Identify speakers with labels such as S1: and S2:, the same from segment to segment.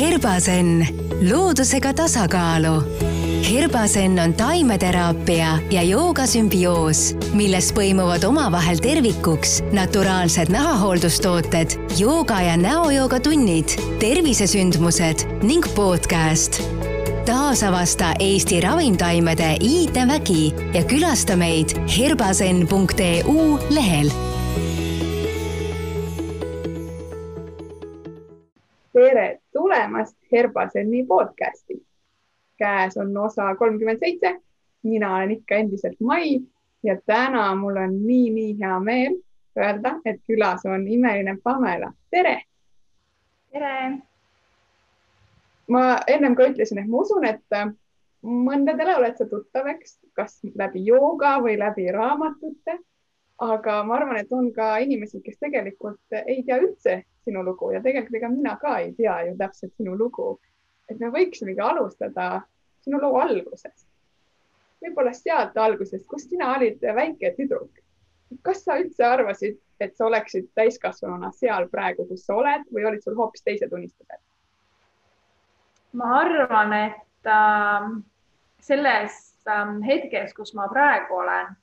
S1: Herbasen, loodusega tasakaalu. Herbasen on taimeteraapia ja joogasümbioos, milles põimuvad omavahel tervikuks naturaalsed nahahooldustooted, jooga ja näojooga tunnid, tervisesündmused ning podcast. taasavasta Eesti ravimtaimede iidevägi ja külasta meid herbasen.eu lehel
S2: tere tulemast Herbaseni podcasti. käes on osa kolmkümmend seitse. mina olen ikka endiselt Mai ja täna mul on nii-nii hea meel öelda, et külas on imeline Pamela. tere.
S3: tere.
S2: ma ennem ka ütlesin, et ma usun, et mõndadele oled sa tuttav, eks, kas läbi jooga või läbi raamatute. aga ma arvan, et on ka inimesi, kes tegelikult ei tea üldse sinu lugu ja tegelikult ega mina ka ei tea ju täpselt sinu lugu. et me võiksimegi alustada sinu loo algusest. võib-olla sealt algusest, kus sina olid väike tüdruk. kas sa üldse arvasid, et sa oleksid täiskasvanuna seal praegu, kus sa oled või olid sul hoopis teised unistused?
S3: ma arvan, et äh, selles äh, hetkes, kus ma praegu olen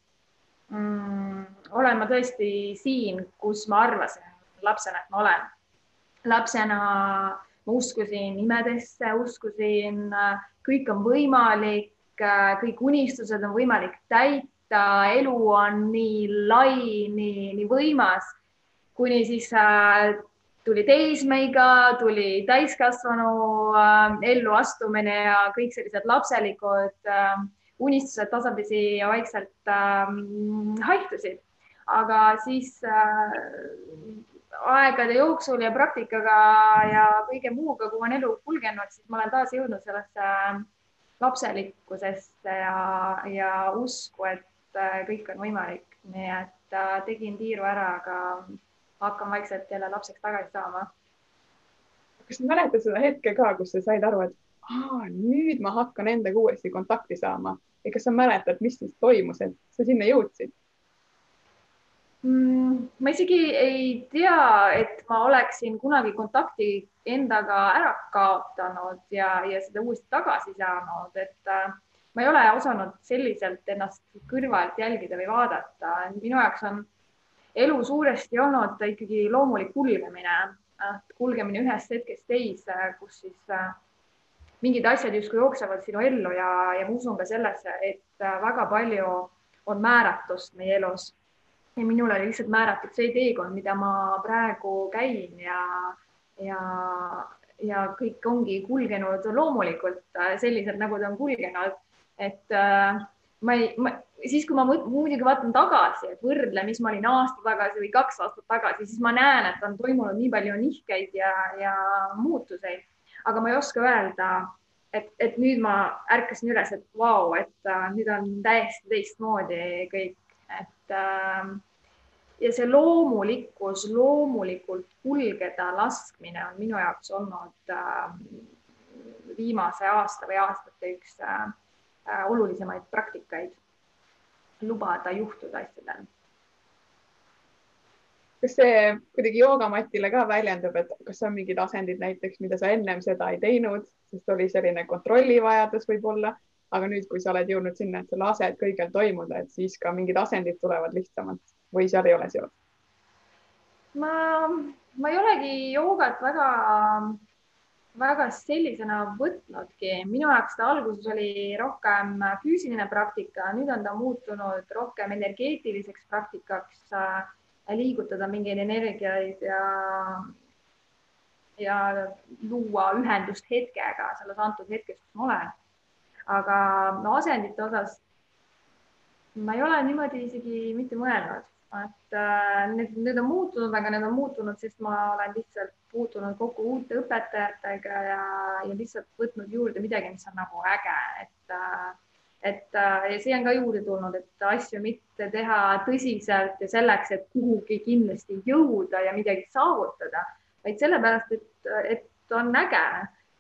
S3: mm,, olen ma tõesti siin, kus ma arvasin lapsena, et ma olen. Lapsena ma uskusin imedesse, uskusin, kõik on võimalik, kõik unistused on võimalik täita, elu on nii lai, nii, nii võimas, kuni siis äh, tuli teismeiga, tuli täiskasvanu äh, elluastumine ja kõik sellised lapselikud äh, unistused tasapisi ja vaikselt haihtusid. aga siis aegade jooksul ja praktikaga ja kõige muuga, kui on elu kulgenud, siis ma olen taas jõudnud sellesse lapselikkusesse ja, ja usku, et äh, kõik on võimalik. nii et äh, tegin tiiru ära, aga hakkan vaikselt jälle lapseks tagasi saama.
S2: kas sa mäletad seda hetke ka, kus sa said aru, et Aa, nüüd ma hakkan endaga uuesti kontakti saama ja kas sa mäletad, mis siis toimus, et sa sinna jõudsid?
S3: Mm, ma isegi ei tea, et ma oleksin kunagi kontakti endaga ära kaotanud ja, ja seda uuesti tagasi saanud, et äh, ma ei ole osanud selliselt ennast kõrvalt jälgida või vaadata. minu jaoks on elu suuresti olnud ikkagi loomulik kulgemine, kulgemine ühest hetkest teise, kus siis äh, mingid asjad justkui jooksevad sinu ellu ja, ja ma usun ka sellesse, et äh, väga palju on määratust meie elus ja minule oli lihtsalt määratud see teekond, mida ma praegu käin ja, ja, ja kõik ongi kulgenud loomulikult äh, selliselt, nagu ta on kulgenud. et äh, ma ei, siis kui ma muidugi vaatan tagasi, et võrdle, mis ma olin aasta tagasi või kaks aastat tagasi, siis ma näen, et on toimunud nii palju nihkeid ja, ja muutuseid, aga ma ei oska öelda, et, et nüüd ma ärkasin üles, et vau, et äh, nüüd on täiesti teistmoodi kõik, et äh, ja see loomulikkus, loomulikult kulgeda laskmine on minu jaoks olnud äh, viimase aasta või aastate üks äh, äh, olulisemaid praktikaid. lubada juhtuda asjadel.
S2: kas see kuidagi joogamatile ka väljendub, et kas on mingid asendid näiteks, mida sa ennem seda ei teinud, sest oli selline kontrollivajadus võib-olla, aga nüüd, kui sa oled jõudnud sinna, et sa lased kõigel toimuda, et siis ka mingid asendid tulevad lihtsamalt või seal ei ole seost?
S3: ma, ma ei olegi joogat väga, väga sellisena võtnudki, minu jaoks ta alguses oli rohkem füüsiline praktika, nüüd on ta muutunud rohkem energeetiliseks praktikaks äh, liigutada mingeid energiaid ja ja luua ühendust hetkega selles antud hetkes, kus ma olen. Aga asendite osas ma ei ole niimoodi isegi mitte mõelnud et äh, need, need on muutunud, aga need on muutunud, sest ma olen lihtsalt puutunud kokku uute õpetajatega ja, ja lihtsalt võtnud juurde midagi, mis on nagu äge, et äh, et äh, ja see on ka juurde tulnud, et asju mitte teha tõsiselt ja selleks, et kuhugi kindlasti jõuda ja midagi saavutada, vaid sellepärast, et, et on äge.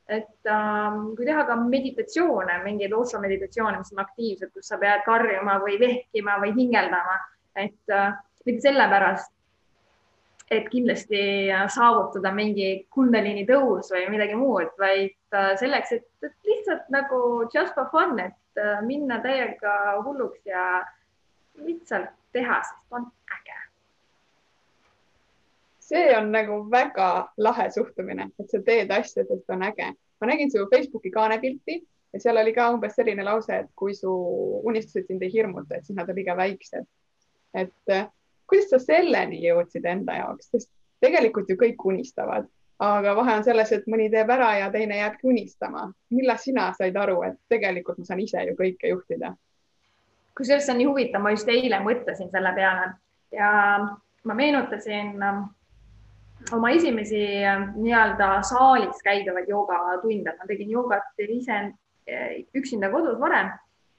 S3: Et ähm, kui teha ka meditatsioone, mingeid otsameditatsioone, mis on aktiivsed, kus sa pead karjuma või vehkima või hingeldama et äh, mitte sellepärast, et kindlasti saavutada mingi kundaliini tõus või midagi muud, vaid äh, selleks, et lihtsalt nagu just for fun, et äh, minna täiega hulluks ja lihtsalt teha, sest on äge.
S2: See on nagu väga lahe suhtumine, et sa teed asju, sest on äge. ma nägin su Facebooki kaanepilti ja seal oli ka umbes selline lause, et kui su unistused sind ei hirmuta, et siis nad on liiga väiksed. et äh, kuidas sa selleni jõudsid enda jaoks, sest tegelikult ju kõik unistavad, aga vahe on selles, et mõni teeb ära ja teine jääbki unistama. millal sina said aru, et tegelikult ma saan ise ju kõike juhtida?
S3: kusjuures see on nii huvitav, ma just eile mõtlesin selle peale ja ma meenutasin oma esimesi ähm, nii-öelda saalis käidavaid joogatunde, ma tegin joogat ise äh, üksinda kodus varem.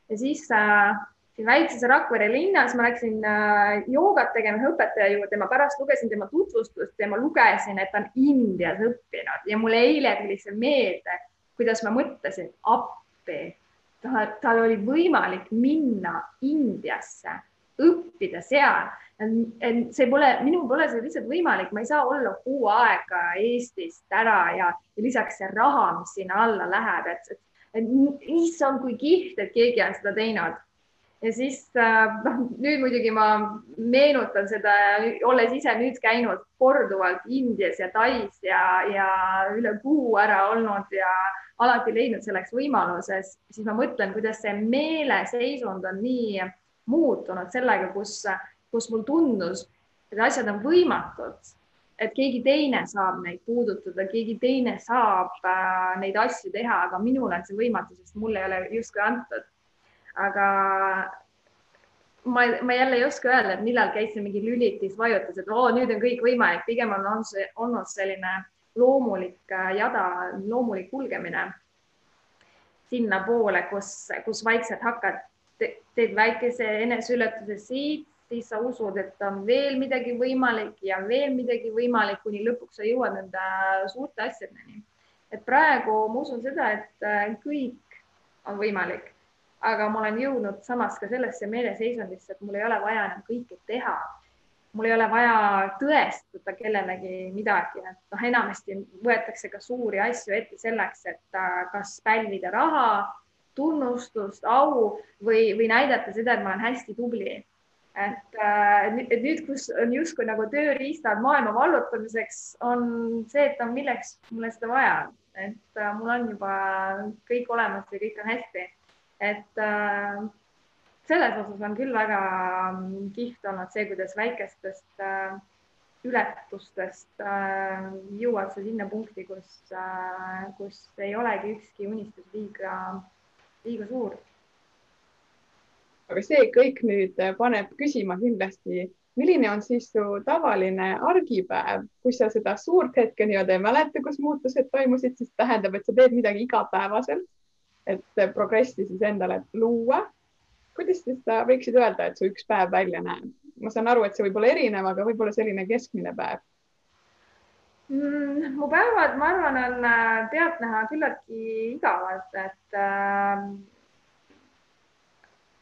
S3: Ja siis äh, väikses Rakvere linnas, ma läksin äh, joogat tegema ühe õpetaja juurde, ma pärast lugesin tema tutvustust ja ma lugesin, et ta on Indias õppinud. Ja mulle eile tuli see meelde, kuidas ma mõtlesin, appi, tal oli võimalik minna Indiasse, õppida seal. see pole, minul pole see lihtsalt võimalik, ma ei saa olla kuu aega Eestist ära ja, ja lisaks see raha, mis sinna alla läheb, et, et, issand, kui kihvt, et keegi on seda teinud ja siis äh, noh, nüüd muidugi ma meenutan seda, olles ise nüüd käinud korduvalt Indias ja Tais ja, ja üle kuu ära olnud ja alati leidnud selleks võimaluse, siis ma mõtlen, kuidas see meeleseisund on nii muutunud sellega, kus, kus mul tundus, et asjad on võimatud, et keegi teine saab neid puudutada, keegi teine saab äh, neid asju teha, aga minul on see võimatu, sest mulle ei ole justkui antud. Aga ma, ma jälle ei oska öelda, et millal käis see mingi lülitis, vajutas, et oo, nüüd on kõik võimalik, pigem on, on see olnud selline loomulik äh, jada, loomulik kulgemine sinnapoole, kus, kus vaikselt hakkad teed väikese eneseületuse siit, siis sa usud, et on veel midagi võimalik ja veel midagi võimalik, kuni lõpuks sa jõuad nende suurte asjadeni. et praegu ma usun seda, et äh, kõik on võimalik aga ma olen jõudnud samas ka sellesse meeleseisundisse, et mul ei ole vaja enam kõike teha. mul ei ole vaja tõestada kellelegi midagi, et noh, enamasti võetakse ka suuri asju ette selleks, et äh, kas pälvida raha, tunnustust, au või, või näidata seda, et ma olen hästi tubli. et, äh, et nüüd, kus on justkui nagu tööriistad maailma vallutamiseks, on see, et on milleks mulle seda vaja, et äh, mul on juba kõik olemas ja kõik on hästi et äh, selles osas on küll väga mm, kihvt olnud see, kuidas väikestest äh, ületustest äh, jõuad sa sinna punkti, kus äh,, kus ei olegi ükski unistus liiga, liiga suur.
S2: aga see kõik nüüd paneb küsima kindlasti, milline on siis su tavaline argipäev, kui sa seda suurt hetke nii-öelda ei mäleta, kus muutused toimusid, siis tähendab, et sa teed midagi igapäevaselt et progressi siis endale luua. kuidas siis sa võiksid öelda, et su üks päev välja näeb? ma saan aru, et see võib olla erinev, aga võib-olla selline keskmine päev.
S3: Mu päevad, ma arvan, on äh, pealtnäha küllaltki igavad, et äh,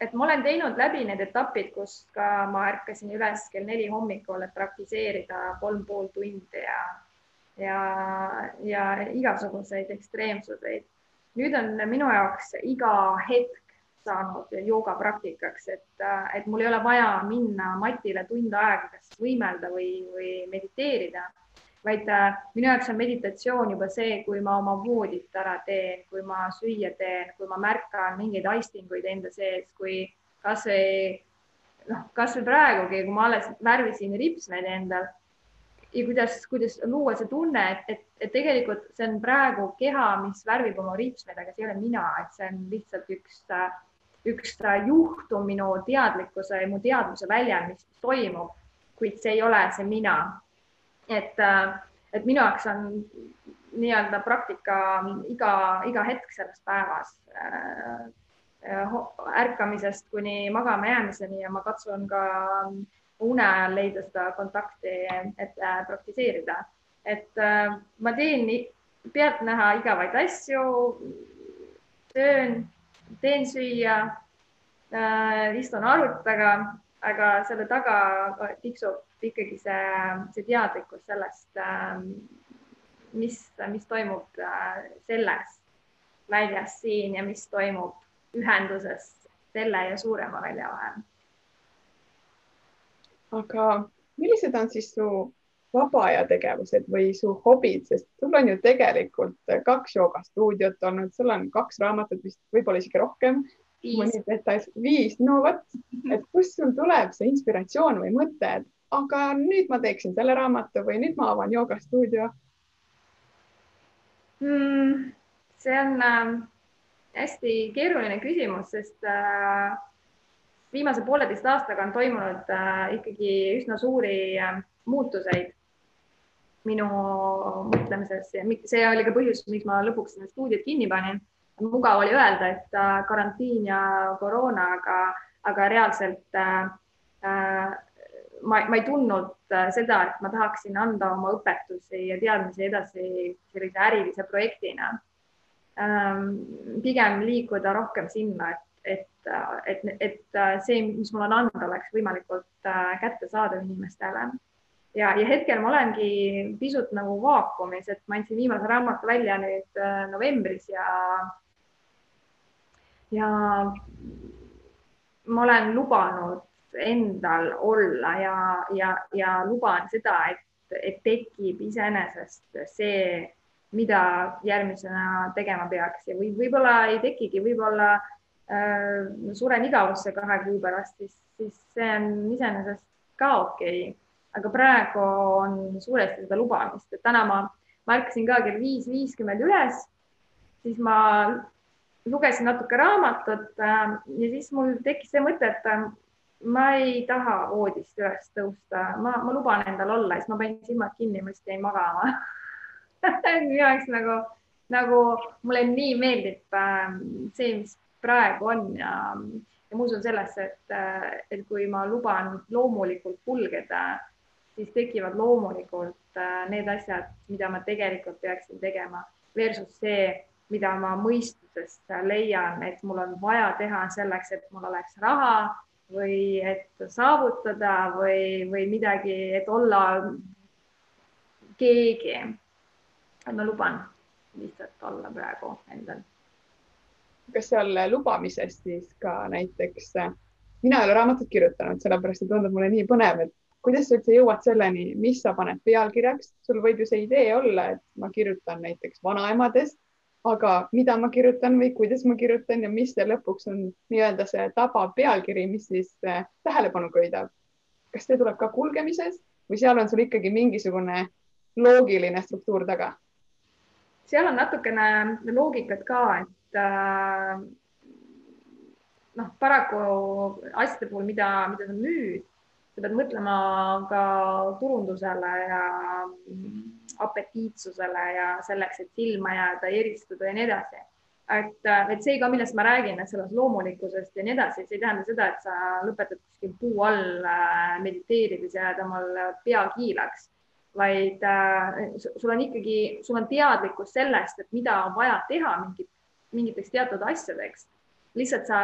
S3: et ma olen teinud läbi need etapid, kus ka ma ärkasin üles kell neli hommikul, et praktiseerida kolm pool tundi ja ja, ja igasuguseid ekstreemsuseid. Nüüd on minu jaoks iga hetk saanud joogapraktikaks, et, et mul ei ole vaja minna matile tund aega, kas võimelda või, või mediteerida, vaid äh, minu jaoks on meditatsioon juba see, kui ma oma voodit ära teen, kui ma süüa teen, kui ma märkan mingeid aistinguid enda sees, kui kasvõi noh, kasvõi praegugi, kui ma alles värvisin ripsmeid endal ja kuidas, kuidas luua see tunne, et, et, et tegelikult see on praegu keha, mis värvib oma ripsmeid, aga see ei ole mina, et see on lihtsalt üks, üks juhtum minu teadlikkuse ja mu teadvuse väljal, mis toimub, kuid see ei ole see mina. Et, et minu jaoks on nii-öelda praktika iga, iga hetk selles päevas äh, ärkamisest kuni magama jäämiseni ja ma katsun ka une ajal leida seda kontakti, et äh, praktiseerida. et äh, ma teen pealtnäha igavaid asju, söön, teen süüa äh,, istun arvuti taga aga selle taga tiksub ikkagi see, see teadlikkus sellest, mis, mis toimub selles väljas siin ja mis toimub ühenduses selle ja suurema välja vahel.
S2: aga millised on siis su vaba aja tegevused või su hobid, sest sul on ju tegelikult kaks joogastuudiot olnud, sul on kaks raamatut vist, võib-olla isegi rohkem. Mõni detail, viis, no vot, et kust sul tuleb see inspiratsioon või mõte, et aga nüüd ma teeksin selle raamatu või nüüd ma avan joogastuudio
S3: mm,? see on äh, hästi keeruline küsimus, sest äh, viimase pooleteist aastaga on toimunud äh, ikkagi üsna suuri äh, muutuseid minu mõtlemises ja see oli ka põhjus, miks ma lõpuks need stuudiod kinni panin. Mugav oli öelda, et äh, karantiin ja koroona, aga, aga reaalselt äh, äh, ma, ma ei tundnud äh, seda, et ma tahaksin anda oma õpetusi ja teadmisi edasi sellise ärilise projektina ähm,. pigem liikuda rohkem sinna, et, et, et, et see, mis mul on anda, oleks võimalikult kättesaadav inimestele ja, ja hetkel ma olengi pisut nagu vaakumis, et ma andsin viimase raamatu välja nüüd novembris ja, ja ma olen lubanud endal olla ja, ja, ja luban seda, et, et tekib iseenesest see, mida järgmisena tegema peaks. Ja või võib-olla ei tekigi, võib-olla äh, suren igavusse kahe kuu pärast, siis, siis see on iseenesest ka okei. Okay aga praegu on suuresti seda lubamist, et täna ma, ma ärkasin ka kell viis viiskümmend üles, siis ma lugesin natuke raamatut äh, ja siis mul tekkis see mõte, et äh, ma ei taha voodist üles tõusta, ma, ma luban endal olla, siis ma panin silmad kinni, ma lihtsalt jäin magama. Minu jaoks nagu, nagu mulle nii meeldib äh, see, mis praegu on ja, ja ma usun sellesse, et, et kui ma luban loomulikult kulgeda siis tekivad loomulikult äh, need asjad, mida ma tegelikult peaksin tegema versus see, mida ma mõistusest leian, et mul on vaja teha selleks, et mul oleks raha või et saavutada või, või midagi, et olla keegi. ma luban lihtsalt olla praegu endal.
S2: kas seal lubamisest siis ka näiteks, mina ei ole raamatut kirjutanud, sellepärast et tundub mulle nii põnev, et kuidas sa üldse jõuad selleni, mis sa paned pealkirjaks, sul võib ju see idee olla, et ma kirjutan näiteks vanaemadest, aga mida ma kirjutan või kuidas ma kirjutan ja mis lõpuks on nii-öelda see tabav pealkiri, mis siis äh, tähelepanu köidab. kas see tuleb ka kulgemises või seal on sul ikkagi mingisugune loogiline struktuur taga?
S3: seal on natukene loogikat ka, et äh, noh, paraku asjade puhul, mida, mida sa müüd sa pead mõtlema ka turundusele ja apetiitsusele ja selleks, et silma jääda, eristuda ja nii edasi. et, et see ka, millest ma räägin, et sellest loomulikkusest ja nii edasi, see ei tähenda seda, et sa lõpetad kuskil puu all äh, mediteerides ja jääd omal pea kiilaks, vaid äh, sul on ikkagi, sul on teadlikkus sellest, et mida on vaja teha mingit, mingiteks teatud asjadeks. lihtsalt sa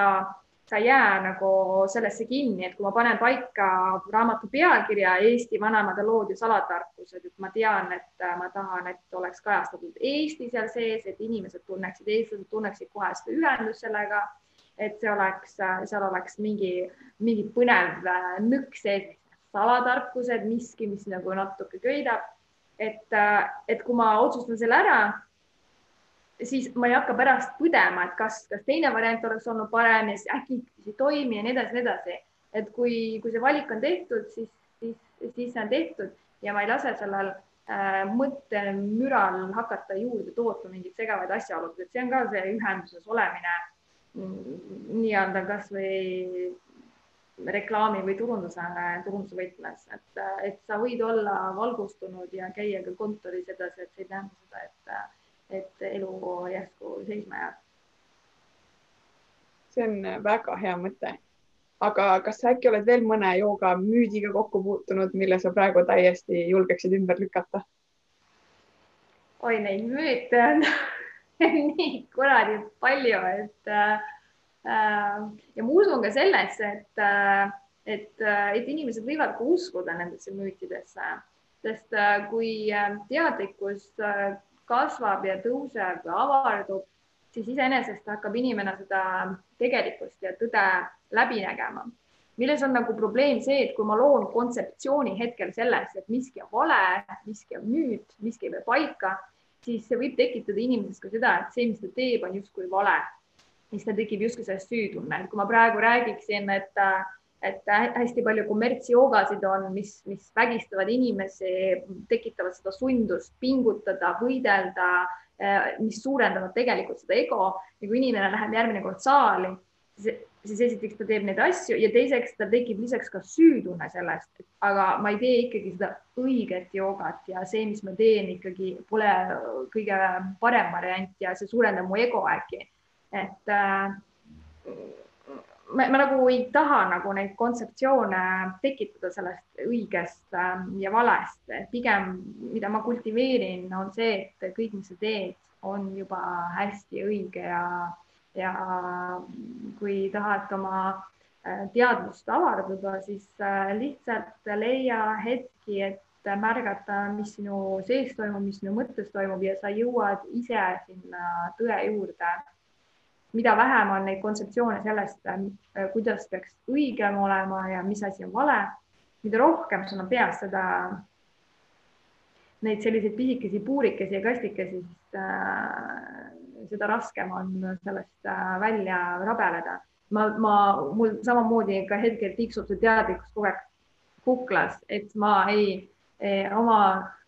S3: sa ei jää nagu sellesse kinni, et kui ma panen paika raamatu pealkirja Eesti vanaemade lood ja salatarkused, et ma tean, et ma tahan, et oleks kajastatud Eesti seal sees, et inimesed tunneksid, eestlased tunneksid kohe seda ühendust sellega, et see oleks, seal oleks mingi, mingi põnev nõks sees, salatarkused, miski, mis nagu natuke köidab. et, et kui ma otsustan selle ära siis ma ei hakka pärast põdema, et kas, kas teine variant oleks olnud parem ja siis äkki ei toimi ja nii edasi, nii edasi. et kui, kui see valik on tehtud, siis, siis, siis see on tehtud ja ma ei lase sellel äh, mõttemüral hakata juurde tootma mingeid segavaid asjaolusid, et see on ka see ühenduses olemine nii-öelda kasvõi reklaami või turunduse, turunduse võtmes, et, et sa võid olla valgustunud ja käia ka kontoris edasi, et see ei tähenda seda, et et elu järsku seisma jääb.
S2: see on väga hea mõte. aga kas sa äkki oled veel mõne jooga müüdiga kokku puutunud, mille sa praegu täiesti julgeksid ümber lükata?
S3: oi, neid müüte on nii kuradi palju, et äh, ja ma usun ka sellesse, et äh, et, et inimesed võivad ka uskuda nendesse müütidesse, sest kui teadlikkus kasvab ja tõuseb ja avardub, siis iseenesest hakkab inimene seda tegelikkust ja tõde läbi nägema milles on nagu probleem see, et kui ma loon kontseptsiooni hetkel sellest, et miski on vale, miski on müüt, miski ei pea paika, siis see võib tekitada inimeses ka seda, et see, mis ta teeb, on justkui vale. siis tal tekib justkui sellest süütunne, et kui ma praegu räägiksin, et, et hästi palju kommertsjoogasid on, mis, mis vägistavad inimesi, tekitavad seda sundust pingutada, võidelda, mis suurendavad tegelikult seda ego ja kui inimene läheb järgmine kord saali, siis esiteks ta teeb neid asju ja teiseks tal tekib lisaks ka süütunne sellest, aga ma ei tee ikkagi seda õiget joogat ja see, mis ma teen, ikkagi pole kõige parem variant ja see suurendab mu ego äkki. et äh, ma, ma nagu ei taha nagu neid kontseptsioone tekitada sellest õigest äh, ja valest, pigem mida ma kultiveerin, on see, et kõik, mis sa teed, on juba hästi õige ja ja kui tahad oma äh, teadvust avardada, siis äh, lihtsalt leia hetki, et märgata, mis sinu sees toimub, mis sinu mõttes toimub ja sa jõuad ise sinna tõe juurde. Mida vähem on neid kontseptsioone sellest, äh, kuidas peaks õigem olema ja mis asi on vale, mida rohkem sul on peas seda, neid selliseid pisikesi puurikesi ja kastikesi, siis seda raskem on sellest äh, välja rabeleda. ma, ma, mul samamoodi ka hetkel tiksub see teadlikkus kogu aeg kuklas, et ma ei, ei, oma äh,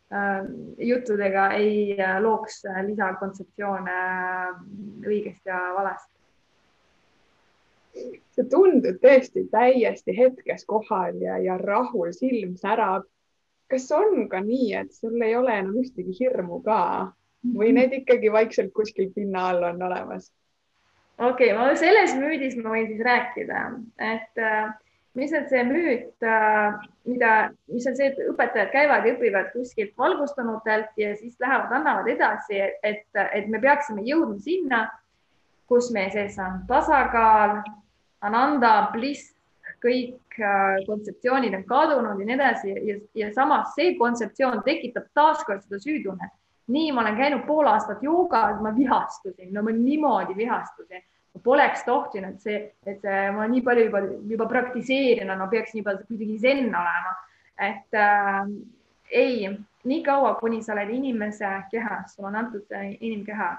S3: juttudega ei äh, looks lisakontseptsioone äh, õigest ja valest.
S2: sa tundud tõesti täiesti hetkes kohal ja, ja rahul, silm särab. kas on ka nii, et sul ei ole enam ühtegi hirmu ka? või need ikkagi vaikselt kuskil pinna all on olemas?
S3: okei okay,, ma selles müüdis ma võin siis rääkida, et äh, mis on see müüt äh,, mida, mis on see, et õpetajad käivad ja õpivad kuskilt valgustunutelt ja siis lähevad, annavad edasi, et, et me peaksime jõudma sinna, kus meie sees on tasakaal, ananda, bliss, kõik äh, kontseptsioonid on kadunud ja nii edasi ja, ja samas see kontseptsioon tekitab taaskord seda süütunnet nii, ma olen käinud pool aastat joogas, ma vihastusin, no ma niimoodi vihastusin. Poleks tohtinud see, et see, ma nii palju juba, juba praktiseerin, no peaks nii palju kuidagi zen olema. et äh, ei, niikaua, kuni sa oled inimese kehas, sul on antud inimkeha,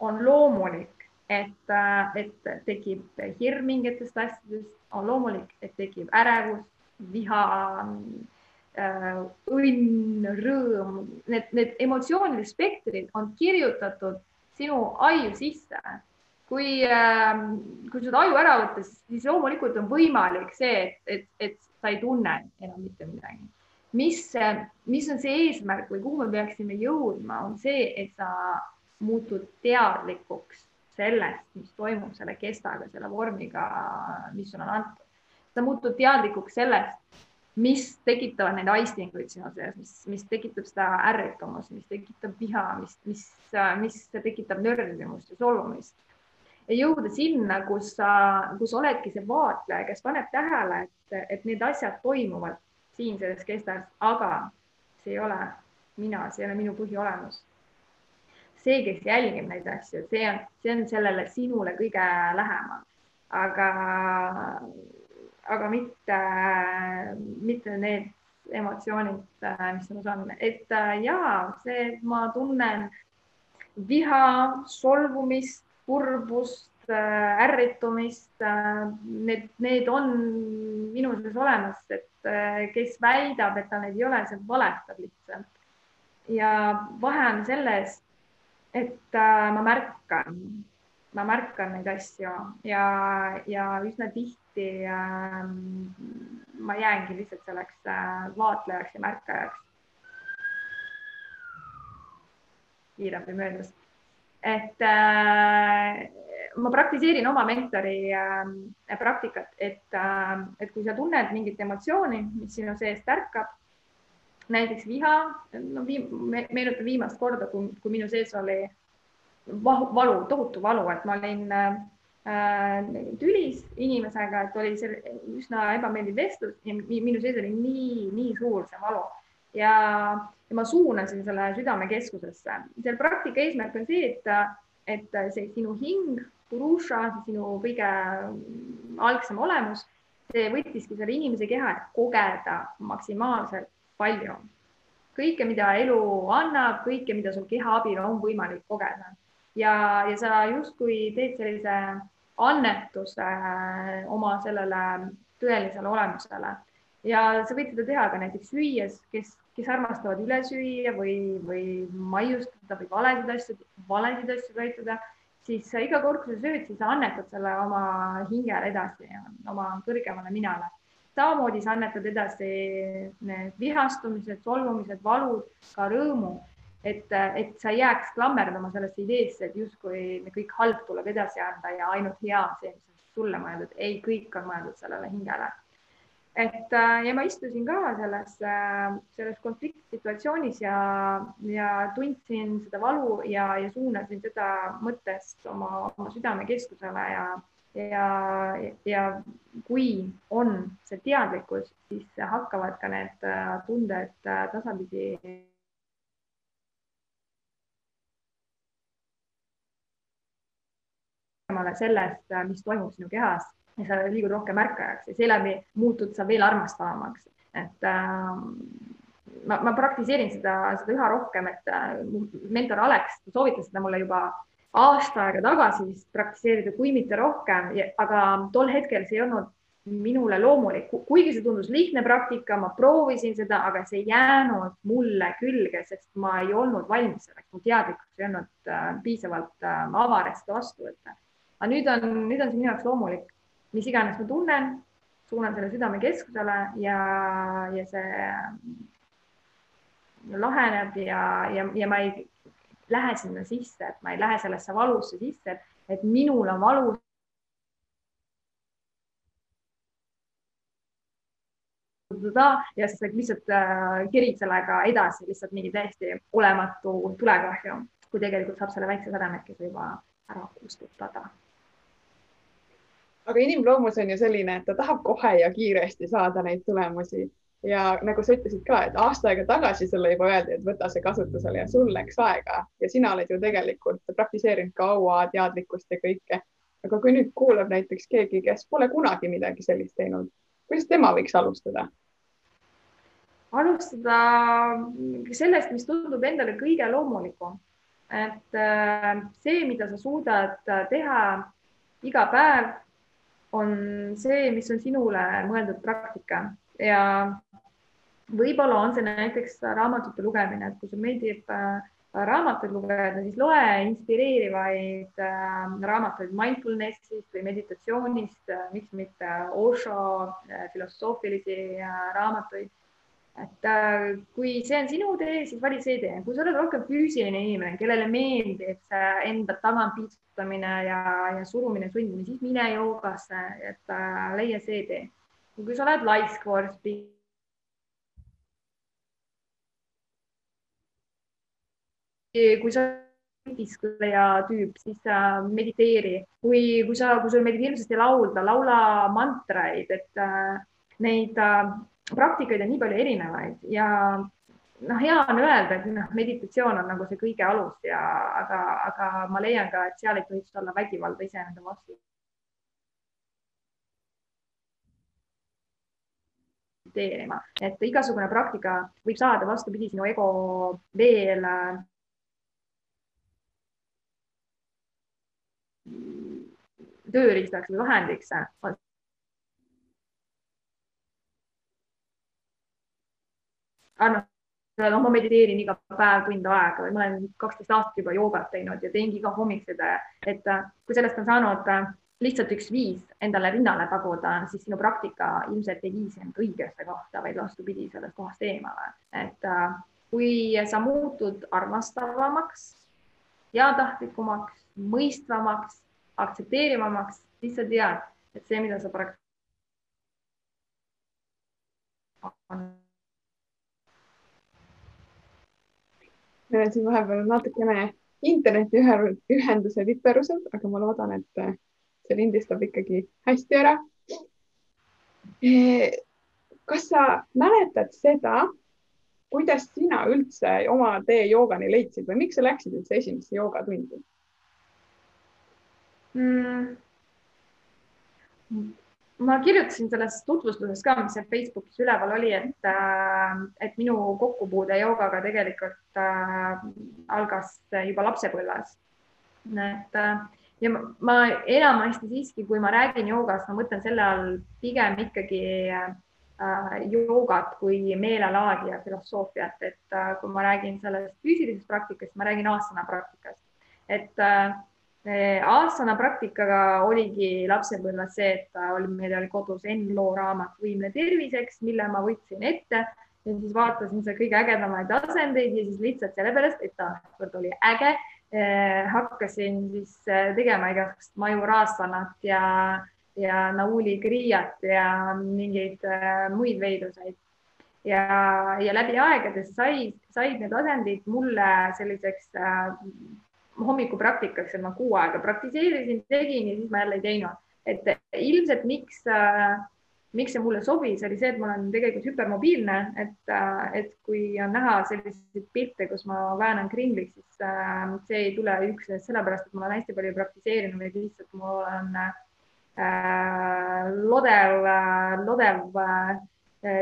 S3: on loomulik, et äh,, et tekib hirm mingitest asjadest, on loomulik, et tekib ärevus, viha Äh, õnn, rõõm, need, need emotsioonide spektrid on kirjutatud sinu aju sisse. Kui, ähm, kui seda aju ära võtta, siis loomulikult on võimalik see, et, et, et sa ei tunne enam mitte midagi. mis, mis on see eesmärk või kuhu me peaksime jõudma, on see, et sa muutud teadlikuks sellest, mis toimub selle kestaga, selle vormiga, mis sulle on antud. sa muutud teadlikuks sellest mis tekitavad neid aistinguid sinu sees, mis, mis tekitab seda ärritumust, mis tekitab viha, mis, mis, mis tekitab nördimust ja solvumist. Ja jõuda sinna, kus sa, kus oledki see vaatleja, kes paneb tähele, et, et need asjad toimuvad siin selles kestas, aga see ei ole mina, see ei ole minu põhiolemus. see, kes jälgib neid asju, see on, see on sellele sinule kõige lähemal. aga aga mitte, mitte need emotsioonid, mis minus on, et ja see, ma tunnen viha, solvumist, kurbust, äh, ärritumist. Äh, need, need on minu sees olemas, et kes väidab, et tal neid ei ole, see valetab lihtsalt. ja vahe on selles, et ma märkan ma märkan neid asju ja, ja üsna tihti äh, ma jäängi lihtsalt selleks äh, vaatlejaks ja märkajaks. kiirabi möödus. Et äh, ma praktiseerin oma mentori äh, praktikat, et äh,, et kui sa tunned mingit emotsiooni, mis sinu seest ärkab, näiteks viha, no viim, meenutan viimast korda, kui, kui minu sees oli valu, tohutu valu, et ma olin, tülis inimesega, et oli üsna ebameeldiv vestlus ja minu sees oli nii, nii suur see valu ja, ja ma suunasin selle südamekeskusesse. selle praktika eesmärk on see, et, et see sinu hing, purusha, sinu kõige algsem olemus, see võttiski selle inimese keha, et kogeda maksimaalselt palju. Kõike, mida elu annab, kõike, mida sul keha abil on võimalik kogeda. Ja, ja sa justkui teed sellise annetuse äh, oma sellele tõelisele olemusele ja sa võid seda teha ka näiteks süües, kes, kes armastavad üle süüa või, või maiustada või valesid asju, valesid asju toituda, siis iga kord, kui sa sööd, siis sa annetad selle oma hingele edasi, oma kõrgemale minale samamoodi sa annetad edasi need vihastumised, solvumised, valud, ka rõõmu, et, et sa ei jääks klammerdama sellesse ideesse, et justkui kõik halb tuleb edasi anda ja ainult hea see, mis on sulle mõeldud. ei, kõik on mõeldud sellele hingele. Et ja ma istusin ka selles, selles konfliktsituatsioonis ja, ja tundsin seda valu ja, ja suunasin seda mõttest oma, oma südamekeskusele ja ja, ja kui on see teadlikkus, siis hakkavad ka need äh, tunded äh, tasapisi sellest, äh, mis toimub sinu kehas ja sa liigud rohkem märkajaks ja seeläbi muutud sa veel armastavamaks, et äh, ma, ma praktiseerin seda, seda üha rohkem, et äh, mentor Alex soovitas seda mulle juba aasta aega tagasi vist praktiseerida, kui mitte rohkem, aga tol hetkel see ei olnud minule loomulik, kuigi see tundus lihtne praktika, ma proovisin seda, aga see ei jäänud mulle külge, sest ma ei olnud valmis selleks, mu teadlikkus ei olnud äh, piisavalt äh, avar, et seda vastu võtta. aga nüüd on, nüüd on see minu jaoks loomulik, mis iganes ma tunnen, suunan selle südamekeskusele ja, ja see laheneb ja, ja, ja ma ei lähe sinna sisse, et ma ei lähe sellesse valusse sisse, et minul on valus. ja siis lihtsalt äh, kerid sellega edasi lihtsalt mingi täiesti olematu tulekahju, kui tegelikult saab selle väikse sademekese juba ära kustutada
S2: aga inimloomus on ju selline, et ta tahab kohe ja kiiresti saada neid tulemusi ja nagu sa ütlesid ka, et aasta aega tagasi sulle juba öeldi, et võta see kasutusele ja sul läks aega ja sina oled ju tegelikult praktiseerinud kaua teadlikkust ja kõike. aga kui nüüd kuulab näiteks keegi, kes pole kunagi midagi sellist teinud, kuidas tema võiks alustada?
S3: alustada sellest, mis tundub endale kõige loomulikum. et äh, see, mida sa suudad teha iga päev, on see, mis on sinule mõeldud praktika ja võib-olla on see näiteks raamatute lugemine, et kui sulle meeldib äh, raamatuid lugeda, siis loe inspireerivaid äh, raamatuid mindfulnessist või meditatsioonist, äh, miks mitte Osho filosoofilisi raamatuid. Et kui see on sinu tee, siis vali see tee, kui sa oled rohkem füüsiline inimene, kellele meeldib see enda tagant piitsutamine ja, ja surumine, sundimine, siis mine joogasse, et leia see tee. kui sa oled laisk vorst, kui sa diskleja tüüp, siis äh, mediteeri. kui, kui sa, kui sul meeldib hirmsasti laulda, laula mantraid, et äh, neid äh, praktikaid on nii palju erinevaid ja noh, hea on öelda, et noh, meditatsioon on nagu see kõige alus ja aga, aga ma leian ka, et seal ei tohiks olla vägivalda iseenda vastu. et igasugune praktika võib saada vastupidi sinu ego veel tööriistaks või vahendiks noh, ma mediteerin iga päev tund aega või ma olen kaksteist aastat juba joogat teinud ja teengi iga hommik seda, et kui sellest on saanud lihtsalt üks viis endale rinnale taguda, siis sinu praktika ilmselt ei vii sind õigesse kohta, vaid vastupidi, sellest kohast eemale. et kui sa muutud armastavamaks, heatahtlikumaks, mõistvamaks, aktsepteerivamaks, siis sa tead, et see, mida sa praegu
S2: meil on siin vahepeal natukene internetiühenduse viperused, aga ma loodan, et see lindistab ikkagi hästi ära. kas sa mäletad seda, kuidas sina üldse oma tee joogani leidsid või miks sa läksid üldse esimesse joogatundi
S3: mm.? Ma kirjutasin selles tutvustuses ka, mis seal Facebookis üleval oli, et, äh, et minu kokkupuude joogaga tegelikult äh, algas juba lapsepõlves. et äh, ja ma, ma enamasti siiski, kui ma räägin joogast, ma mõtlen selle all pigem ikkagi äh, joogat kui meelelaadi ja filosoofiat, et äh, kui ma räägin sellest füüsilisest praktikast, ma räägin aastane praktikast, et äh, aastane praktikaga oligi lapsepõlves see, et oli, meil oli kodus Enn Loo raamat Võimle terviseks, mille ma võtsin ette ja siis vaatasin seal kõige ägedamaid asendeid ja siis lihtsalt sellepärast, et ta oli äge eh,, hakkasin siis eh, tegema igasugust majuraasanat ja, ja Nauli Kriiat ja mingeid eh, muid veidruseid. ja, ja läbi aegade sai, said need asendid mulle selliseks äh, hommikupraktikaks, et ma kuu aega praktiseerisin, tegin ja siis ma jälle ei teinud. et ilmselt miks miks see mulle sobis, oli see, et ma olen tegelikult hüpermobiilne, et et kui on näha selliseid pilte, kus ma väänan kringlis, siis see ei tule üksnes sellepärast, et ma olen hästi palju praktiseerinud, vaid lihtsalt mul on äh, lodev lodev äh,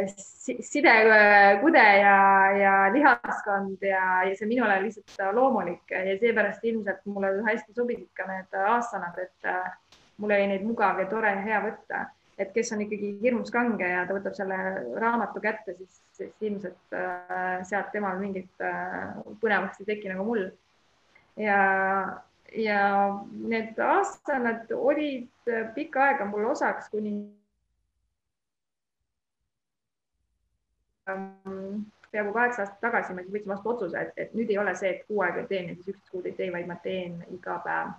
S3: sidekude ja, ja lihaskond ja, ja see minule lihtsalt loomulik ja seepärast ilmselt mulle hästi sobisid ka need aastanad, et äh, mul oli neid mugav ja tore ja hea võtta. et kes on ikkagi hirmus kange ja ta võtab selle raamatu kätte, siis, siis ilmselt äh, sealt temal mingit äh, põnevust ei teki nagu mul. ja, ja need aastanad olid pikka aega mul osaks, kuni peaaegu kaheksa aastat tagasi ma võtsin vastu otsuse, et, et nüüd ei ole see, et kuu aega teen ja siis üksteist kuud ei tee, vaid ma teen iga päev.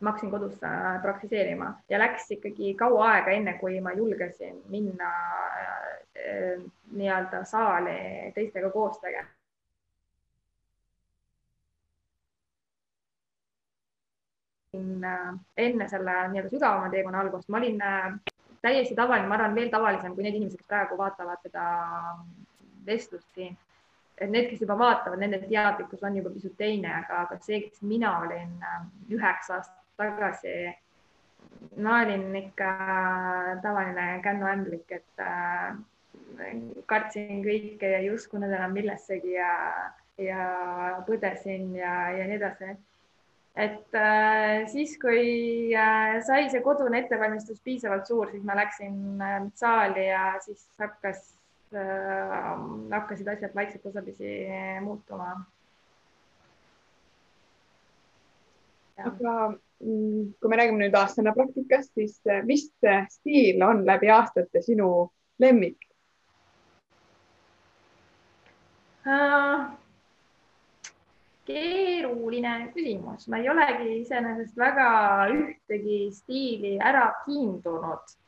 S3: ma hakkasin kodus äh, praktiseerima ja läks ikkagi kaua aega, enne kui ma julgesin minna äh, nii-öelda saali teistega koos tegema. Äh, enne selle nii-öelda sügavama teekonna algust ma olin täiesti tavaline, ma arvan, veel tavalisem kui need inimesed, kes praegu vaatavad seda vestlust siin. et need, kes juba vaatavad, nende teadlikkus on juba pisut teine, aga, aga see, kes mina olin ähm, üheksa aastat tagasi, ma olin ikka tavaline kännuämblik, et äh, kartsin kõike ja ei uskunud enam millessegi ja, ja põdesin ja, ja nii edasi et äh, siis, kui äh, sai see kodune ettevalmistus piisavalt suur, siis ma läksin äh, saali ja siis hakkas Äh, hakkasid asjad vaikselt tasapisi muutuma.
S2: aga mm, kui me räägime nüüd aastane praktikast, siis äh, mis stiil on läbi aastate sinu lemmik
S3: uh,? keeruline küsimus, ma ei olegi iseenesest väga ühtegi stiili ära kiindunud Äh,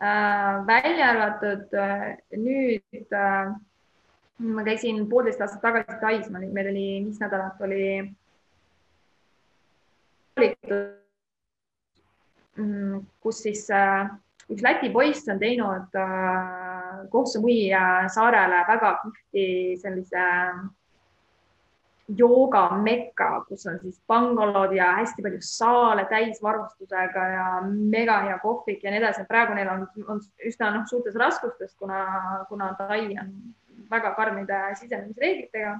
S3: välja arvatud äh, nüüd äh, ma käisin poolteist aastat tagasi Tais, meil oli viis nädalat oli? Mm, kus siis üks Läti poiss on teinud Koh-Samui saarele väga kihvti sellise joogamekka, kus on siis bangalod ja hästi palju saale täisvarustusega ja mega hea kohvik ja nii edasi. praegu neil on, on üsna noh, suurtes raskustes, kuna, kuna Tai on väga karmide sisenemisreeglitega.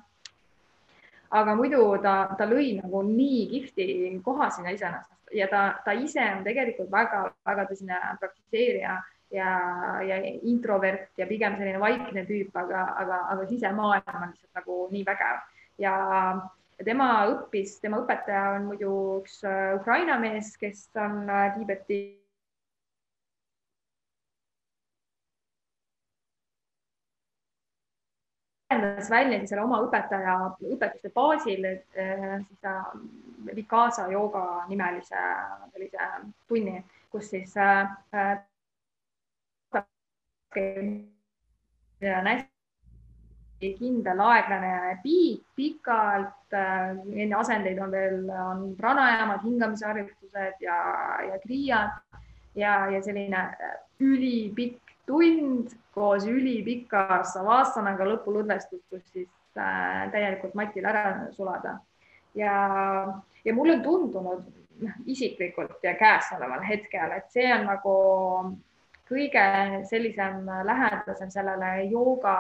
S3: aga muidu ta, ta lõi nagu nii kihvti koha sinna iseenesest ja ta, ta ise on tegelikult väga-väga tõsine praktiseerija ja, ja introvert ja pigem selline vaikne tüüp, aga, aga, aga sisemaailm on lihtsalt nagu nii vägev ja tema õppis, tema õpetaja on muidu üks äh, Ukraina mees, kes on äh, Tiibeti arendas välja siis selle oma õpetaja õpetuste baasil äh, siis Vikasa jooga nimelise sellise tunni, kus siis äh, hästi kindel aeglane piik pikalt, enne asendeid on veel, on pranajamad, hingamisharjutused ja, ja kriiad ja, ja selline ülipikk tund koos ülipika savastanaga lõpulõdvestus, kus siis äh, täielikult matil ära sulada. ja, ja mulle on tundunud noh, isiklikult ja käesoleval hetkel, et see on nagu kõige sellisem lähedasem sellele jooga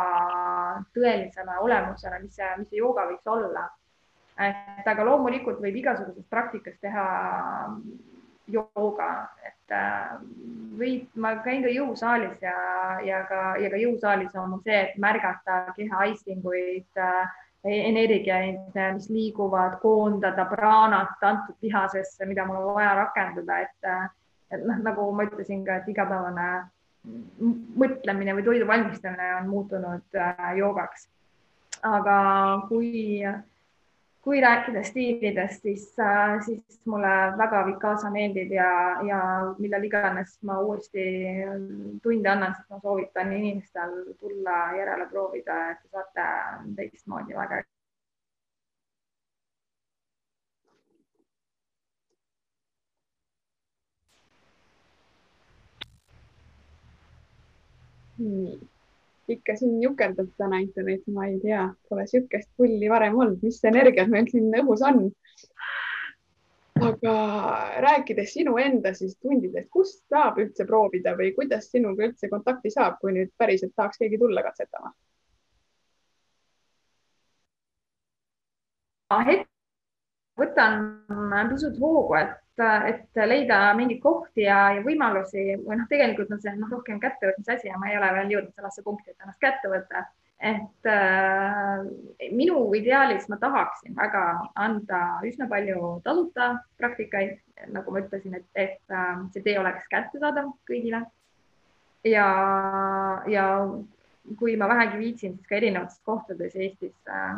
S3: tõelisele olemusele, mis see, mis see jooga võiks olla. et aga loomulikult võib igasuguses praktikas teha jooga, et äh, või ma käin ka jõusaalis ja, ja ka, ja ka jõusaalis on mul see, et märgata keha aistinguid äh, energiaid, mis liiguvad, koondada praanat antud lihasesse, mida mul on vaja rakendada, et äh, et noh, nagu ma ütlesin ka, et igapäevane mõtlemine või toidu valmistamine on muutunud äh, joogaks. aga kui, kui rääkida stiilidest, siis äh,, siis mulle väga Vikasa meeldib ja, ja millal iganes ma uuesti tunde annan, siis ma soovitan inimestel tulla järele proovida, et te saate teistmoodi väga
S2: nii, ikka siin jukerdab täna internet, ma ei tea, pole sihukest pulli varem olnud, mis energiat meil siin õhus on. aga rääkides sinu enda siis tundidest, kust saab üldse proovida või kuidas sinuga üldse kontakti saab, kui nüüd päriselt tahaks keegi tulla katsetama?
S3: võtan pisut hoogu, et et leida mingeid kohti ja, ja võimalusi või noh, tegelikult on see noh, rohkem kättevõtmise asi ja ma ei ole veel jõudnud sellesse punkti, et ennast kätte võtta. et äh, minu ideaalis ma tahaksin väga anda üsna palju tasuta praktikaid, nagu ma ütlesin, et, et äh, see tee oleks kättesaadav kõigile. ja, ja kui ma vähegi viitsin, siis ka erinevates kohtades Eestis äh,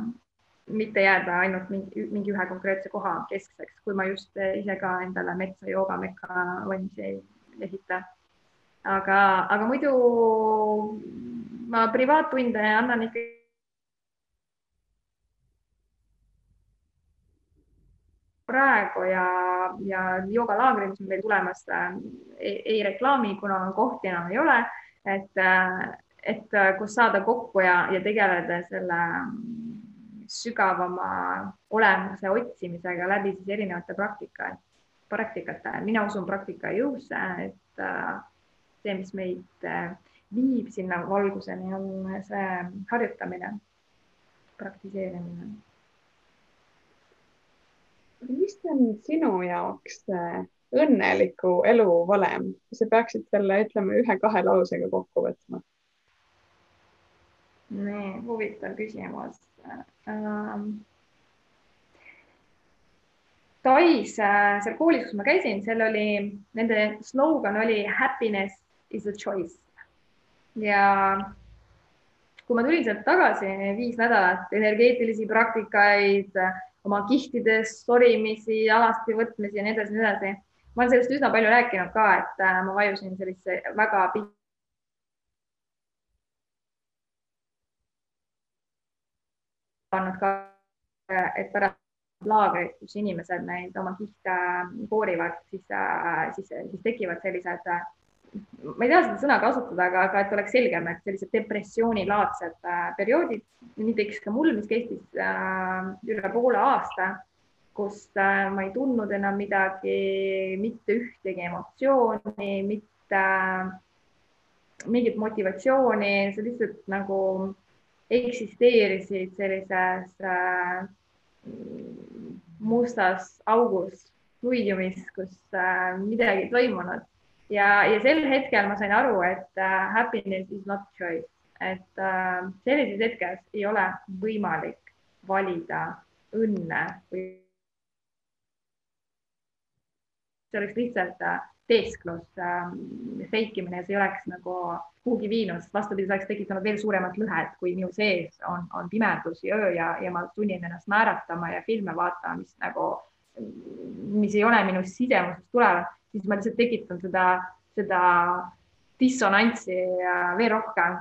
S3: mitte jääda ainult mingi, mingi ühe konkreetse koha keskseks, kui ma just ise ka endale metsa joogamekka valmis ei ehita. aga, aga muidu ma privaattunde annan ikka praegu ja, ja joogalaagri, mis on meil tulemas, ei, ei reklaami, kuna kohti enam ei ole, et, et kus saada kokku ja, ja tegeleda selle sügavama olemuse otsimisega läbi siis erinevate praktika, praktikate. mina usun praktika jõusse, et äh, see, mis meid äh, viib sinna valguseni, on see harjutamine, praktiseerimine.
S2: mis on sinu jaoks õnneliku elu valem, sa peaksid selle, ütleme, ühe-kahe lausega kokku võtma?
S3: Nii, huvitav küsimus ähm, Tais äh, seal koolis, kus ma käisin, seal oli, nende slogan oli happiness is a choice. ja kui ma tulin sealt tagasi, viis nädalat energeetilisi praktikaid, oma kihtides sorimisi, alasti võtmisi ja nii edasi, nii edasi. ma olen sellest üsna palju rääkinud ka, et äh, ma vajusin sellisesse väga pikka pannud ka, et pärast laagreid, kus inimesed neid oma kihte koorivad, siis, siis, siis tekivad sellised, ma ei taha seda sõna kasutada, aga, aga et oleks selgem, et sellised depressioonilaadsed äh, perioodid, nii tekkis ka mul, mis kestis äh, üle poole aasta, kus äh, ma ei tundnud enam midagi, mitte ühtegi emotsiooni, mitte mingit motivatsiooni, see lihtsalt nagu eksisteerisid sellises äh, mustas augus, fluidiumis, kus äh, midagi toimunud. Ja, ja sel hetkel ma sain aru, et äh, happiness is not choice, et äh, sellises hetkes ei ole võimalik valida õnne või see oleks lihtsalt äh, teesklus äh,, fake imine, see ei oleks nagu kuhugi viinud, sest vastupidi, see oleks tekitanud veel suuremat lõhet, kui minu sees on, on pimedus ja öö ja, ja ma sunnin ennast naeratama ja filme vaatama, mis nagu, mis ei ole minu sisemusest tulevad, siis ma lihtsalt tekitan seda, seda dissonantsi veel rohkem.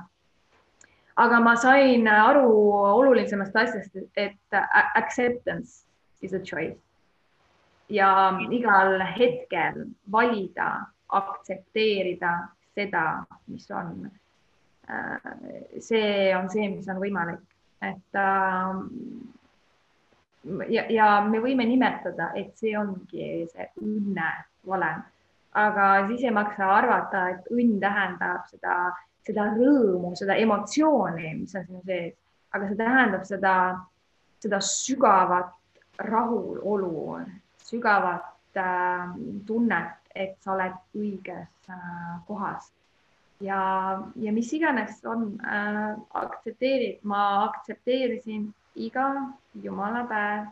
S3: aga ma sain aru olulisemast asjast, et acceptance is a choice ja igal hetkel valida, aktsepteerida seda, mis on. see on see, mis on võimalik, et ja, ja me võime nimetada, et see ongi see õnne valem, aga siis ei maksa arvata, et õnn tähendab seda, seda rõõmu, seda emotsiooni, mis on sinu sees, aga see tähendab seda, seda sügavat rahulolu, sügavat äh, tunnet, et sa oled õiges äh, kohas. ja, ja mis iganes on äh,, aktsepteerid, ma aktsepteerisin iga jumala päev,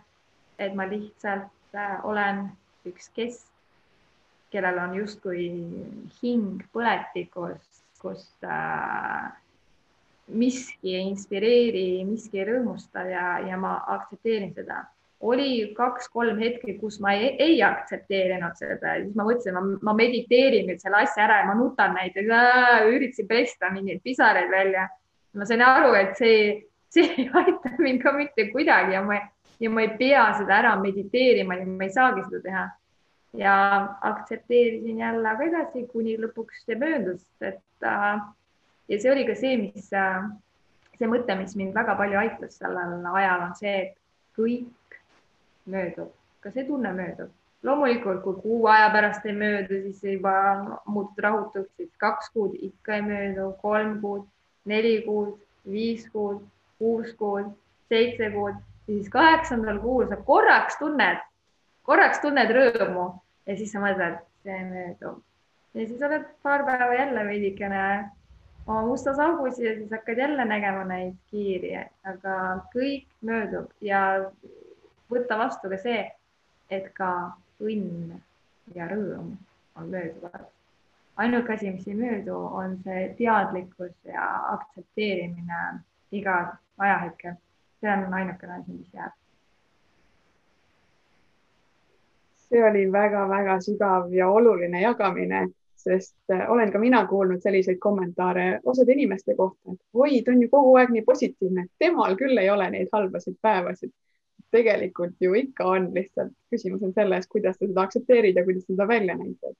S3: et ma lihtsalt äh, olen üks kesk, kellel on justkui hing põletikus, kus äh, miski ei inspireeri, miski ei rõõmusta ja, ja ma aktsepteerin seda. Oli kaks-kolm hetki, kus ma ei, ei aktsepteerinud seda ja siis ma mõtlesin, ma, ma mediteerin nüüd selle asja ära ja ma nutan näiteks, üritasin pesta mingeid pisaraid välja. ma sain aru, et see see ei aita mind ka mitte kuidagi ja ma, ja ma ei pea seda ära mediteerima ja ma ei saagi seda teha. ja aktsepteerisin jälle aga edasi, kuni lõpuks see möödus, et äh, ja see oli ka see, mis äh,, see mõte, mis mind väga palju aitas sellel ajal, on see, et kõik möödub, ka see tunne möödub. Loomulikult, kui kuu aja pärast ei möödu, siis juba muutud rahutuks, siis kaks kuud ikka ei möödu, kolm kuud, neli kuud, viis kuud kuus kuud, seitse kuud, siis kaheksandal kuul sa korraks tunned, korraks tunned rõõmu. Ja siis sa mõtled, see möödub. ja siis oled paar päeva jälle veidikene oma mustas augus ja siis hakkad jälle nägema neid kiiri, aga kõik möödub ja võtta vastu ka see, et ka õnn ja rõõm on mööduvad. ainuke asi, mis ei möödu, on see teadlikkus ja aktsepteerimine iga ajahetkel. see on ainukene asi, mis jääb.
S2: see oli väga-väga sügav ja oluline jagamine, sest äh, olen ka mina kuulnud selliseid kommentaare osade inimeste kohta, et oi, ta on ju kogu aeg nii positiivne, temal küll ei ole neid halbasid päevasid. Tegelikult ju ikka on, lihtsalt küsimus on selles, kuidas sa seda aktsepteerid ja kuidas seda välja näitad.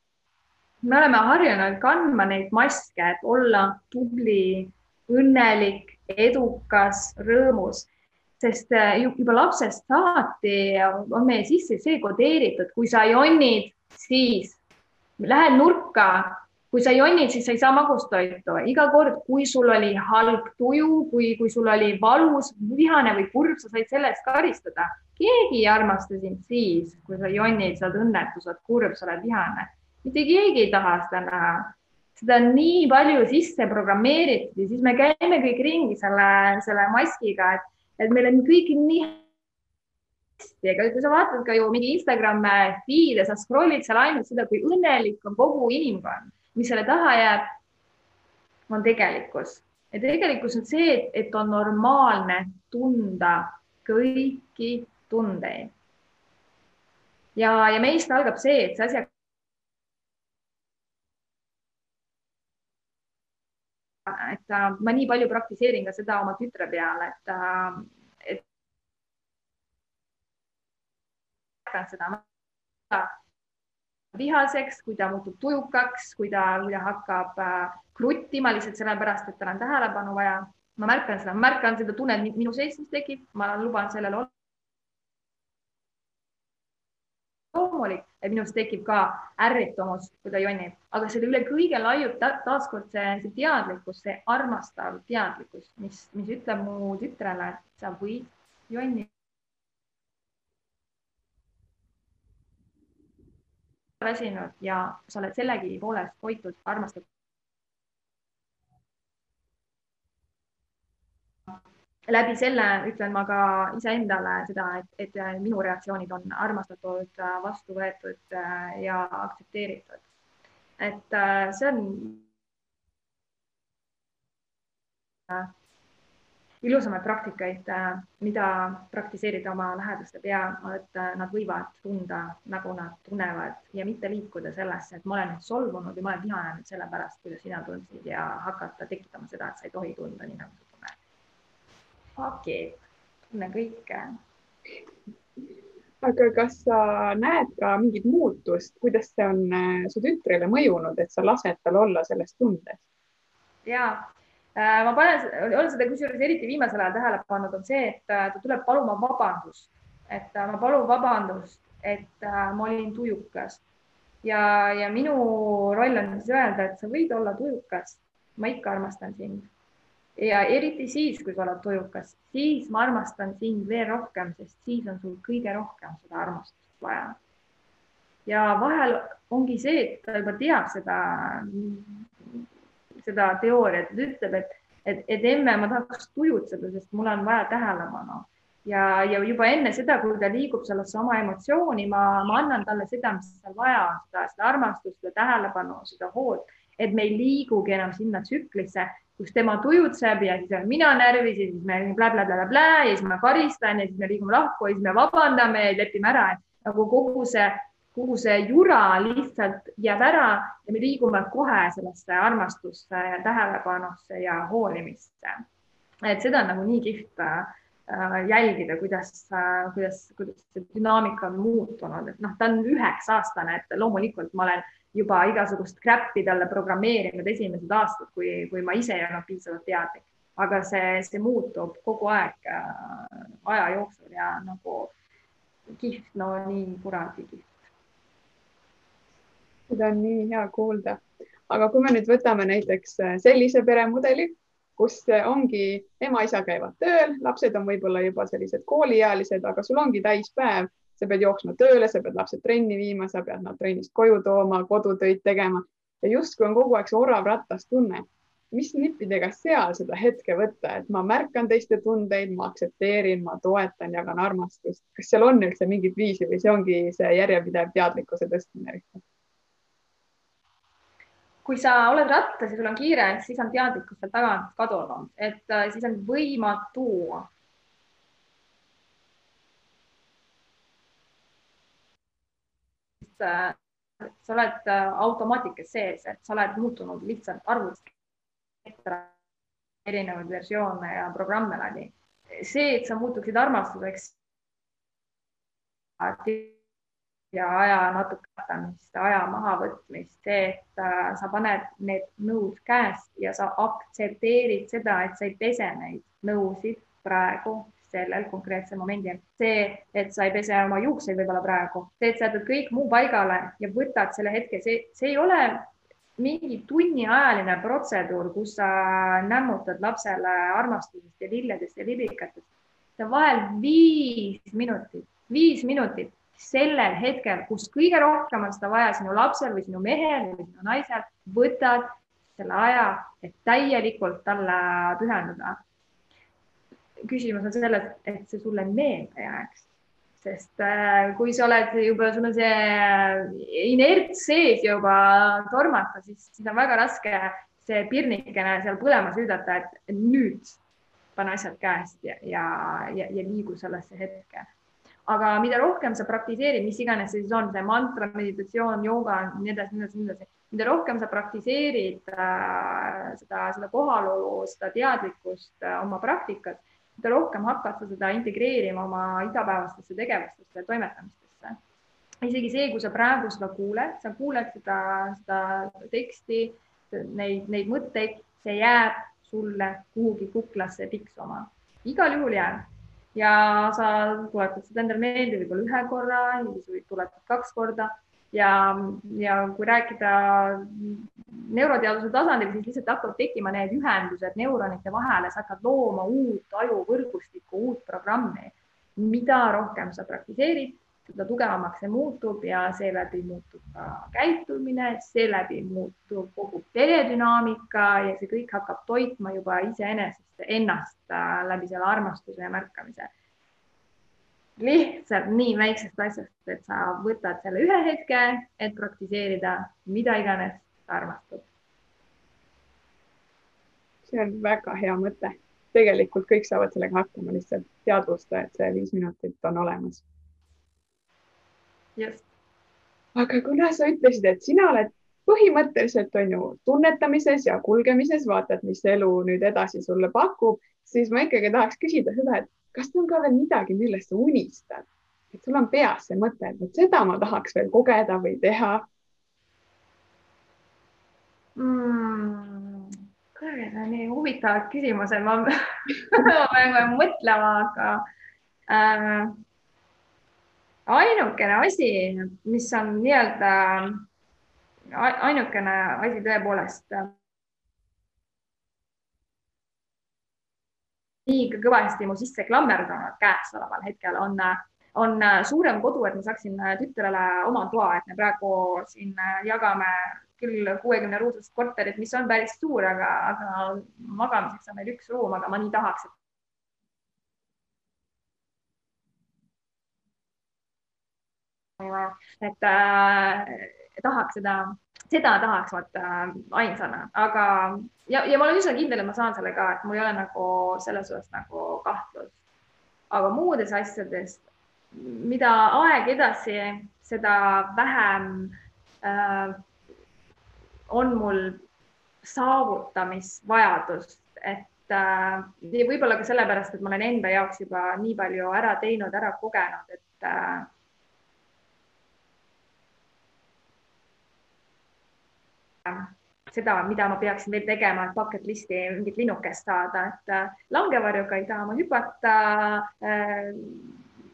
S3: me oleme harjunud kandma neid maske, et olla tubli, õnnelik, edukas, rõõmus, sest äh, juba lapsest saati on meie sisse see kodeeritud, kui sa jonnid, siis lähed nurka, kui sa jonnid, siis sa ei saa magustoitu. iga kord, kui sul oli halb tuju, kui, kui sul oli valus, vihane või kurb, sa said selle eest karistada. keegi ei armasta sind siis, kui sa jonnid, sa oled õnnetu, sa oled kurb, sa oled vihane. mitte keegi ei taha seda näha seda on nii palju sisse programmeeritud ja siis me käime kõik ringi selle, selle maskiga, et, et meil on kõik nii hästi, ega kui sa vaatad ka ju mingi Instagram feed'e, sa scroll'id seal ainult seda, kui õnnelik on kogu inimkond, mis selle taha jääb, on tegelikkus ja tegelikkus on see, et, on normaalne tunda kõiki tundeid. ja, ja meist algab see, et see asi et äh, ma nii palju praktiseerin ka seda oma tütre peal, et, äh, et seda vihaseks, kui ta muutub tujukaks, kui ta, kui ta hakkab äh, kruttima lihtsalt sellepärast, et tal on tähelepanu vaja. ma märkan seda, märkan seda tunnet minu sees, mis tekib, ma luban sellele olla loomulik, et minust tekib ka ärritumus, kui ta jonnib, aga selle üle kõige laiub ta, taaskord see, see teadlikkus, see armastav teadlikkus, mis, mis ütleb mu tütrele, sa võid jonnida. Väsinud ja sa oled sellegipoolest hoitud, armastatud. läbi selle ütlen ma ka iseendale seda, et, et minu reaktsioonid on armastatud, vastu võetud äh, ja aktsepteeritud. et äh, see on ilusamaid praktikaid, äh, mida praktiseerida oma lähedaste pea, et nad võivad tunda, nagu nad tunnevad ja mitte liikuda sellesse, et ma olen nüüd solvunud ja ma olen vihane nüüd sellepärast, kuidas sina tundsid ja hakata tekitama seda, et sa ei tohi tunda nii, nagu sa tunned pakid, tunnen kõike.
S2: aga kas sa näed ka mingit muutust, kuidas see on äh, su tütrele mõjunud, et sa lased tal olla selles tundes?
S3: ja äh, ma panen, olen seda kusjuures eriti viimasel ajal tähele pannud, on see, et äh, ta tuleb paluma vabandust, et ma palun vabandust, et ma olin tujukas. Ja, ja minu roll on siis öelda, et sa võid olla tujukas, ma ikka armastan sind. Ja eriti siis, kui sa oled tujukas, siis ma armastan sind veel rohkem, sest siis on sul kõige rohkem seda armastust vaja. ja vahel ongi see, et ta juba teab seda, seda teooriat, ütleb, et, et, et emme, ma tahaks tujutseda, sest mul on vaja tähelepanu. Ja, ja juba enne seda, kui ta liigub sellesse oma emotsiooni, ma, ma annan talle seda, mis tal vaja on, seda, seda armastust, seda tähelepanu, seda hoolt, et me ei liigugi enam sinna tsüklisse, kus tema tujutseb ja siis olen mina närvis ja siis me blä-blä-blä-blä ja siis ma karistan ja siis me liigume lahku ja siis me vabandame ja lepime ära, et nagu kogu see, kogu see jura lihtsalt jääb ära ja me liigume kohe sellesse armastusse ja tähelepanusse ja hoolimisse. et seda on nagu nii kihvt äh, jälgida, kuidas äh,, kuidas, kuidas see dünaamika on muutunud, et noh, ta on üheksa aastane, et loomulikult ma olen juba igasugust crap'i talle programmeerinud esimesed aastad, kui, kui ma ise ei olnud piisavalt teadlik, aga see, see muutub kogu aeg äh, aja jooksul ja nagu kihvt, no nii kuradi kihvt.
S2: Seda on nii hea kuulda. aga kui me nüüd võtame näiteks äh, sellise peremudeli, kus äh, ongi ema-isa käivad tööl, lapsed on võib-olla juba sellised kooliealised, aga sul ongi täispäev sa pead jooksma tööle, sa pead lapsed trenni viima, sa pead nad trennist koju tooma, kodutöid tegema ja justkui on kogu aeg see orav rattas tunne. mis nippidega seal seda hetke võtta, et ma märkan teiste tundeid, ma aktsepteerin, ma toetan, jagan armastust. kas seal on üldse mingit viisi või see ongi see järjepidev teadlikkuse tõstmine lihtsalt?
S3: Kui sa oled rattas ja sul on kiire, siis on teadlikkus seal tagant kadunud, et äh, siis on võimatu Äh, sa oled äh, automaatikas sees, et sa oled muutunud lihtsalt arvutis erinevaid versioone ja programme läbi. see, et sa muutuksid armastuseks ja aja natuke katamist, aja mahavõtmist, see, et äh, sa paned need nõud käest ja sa aktsepteerid seda, et sa ei pese neid nõusid praegu sellel konkreetsel momendil. see, et sa ei pese oma juukseid võib-olla praegu, see, et sa jätad kõik muu paigale ja võtad selle hetke, see, see ei ole mingi tunniajaline protseduur, kus sa nämmutad lapsele armastusest ja lilledest ja liblikatest. see on vahel viis minutit, viis minutit sellel hetkel, kus kõige rohkem on seda vaja sinu lapsel või sinu mehel või sinu naisel, võtad selle aja, et täielikult talle pühenduda küsimus on selles, et see sulle meelde jääks. sest äh, kui sa oled juba, sul on see inerts sees juba tormata, siis, siis on väga raske see pirnikene seal põlema süüdata, et nüüd pane asjad käest ja, ja, ja, ja liigu sellesse hetke. Aga mida rohkem sa praktiseerid, mis iganes see siis on, see mantra, meditatsioon, jooga, nii edasi, nii edasi, nii edasi, mida rohkem sa praktiseerid äh, seda, seda kohalolu, seda teadlikkust äh, oma praktikas, seda rohkem hakkad sa seda integreerima oma igapäevastesse tegevustesse toimetamistesse. isegi see, kui sa praegu seda kuuled, sa kuuled seda, seda teksti, neid, neid mõtteid, see jääb sulle kuhugi kuklasse tiksuma. igal juhul jääb ja sa tuletad seda endale meelde võib-olla ühe korra, siis tuletad kaks korda ja, ja kui rääkida neuroteaduse tasandil, siis lihtsalt hakkavad tekkima need ühendused neuronite vahele, sa hakkad looma uut ajuvõrgustikku, uut programmi. mida rohkem sa praktiseerid, seda tugevamaks see muutub ja seeläbi muutub ka käitumine, seeläbi muutub kogu peredünaamika ja see kõik hakkab toitma juba iseenesest ennast äh, läbi selle armastuse ja märkamise lihtsalt nii väiksest asjast, et sa võtad selle ühe hetke, et praktiseerida mida iganes sa armastad.
S2: see on väga hea mõte. tegelikult kõik saavad sellega hakkama, lihtsalt teadvusta, et see viis minutit on olemas.
S3: Just.
S2: aga kuna sa ütlesid, et sina oled põhimõtteliselt on ju tunnetamises ja kulgemises vaatad, mis elu nüüd edasi sulle pakub, siis ma ikkagi tahaks küsida seda, et kas on ka veel midagi, millest sa unistad, et sul on peas see mõte, et vot seda ma tahaks veel kogeda või teha
S3: mm,? kuule, need on nii huvitavad küsimused, ma pean mõtlema, aga äh, ainukene asi, mis on nii-öelda ainukene asi tõepoolest nii kõvasti mu sisse klammerdunud käesoleval hetkel on, on suurem kodu, et ma saaksin tütrele oma toa, et me praegu siin jagame küll kuuekümne ruudust korterit, mis on päris suur, aga, aga magamiseks on meil üks ruum, aga ma nii tahaks, et et äh, tahaks seda, seda tahaks vaata äh, ainsana, aga ja, ja ma olen üsna kindel, et ma saan selle ka, et mul ei ole nagu selles osas nagu kahtlust. aga muudes asjades, mida aeg edasi, seda vähem äh, on mul saavutamisvajadust, et äh, võib-olla ka sellepärast, et ma olen enda jaoks juba nii palju ära teinud, ära kogenud, et äh, seda, mida ma peaksin veel tegema, et bucket list'i mingit linnukest saada, et äh, langevarjuga ei taha ma hüpata äh,,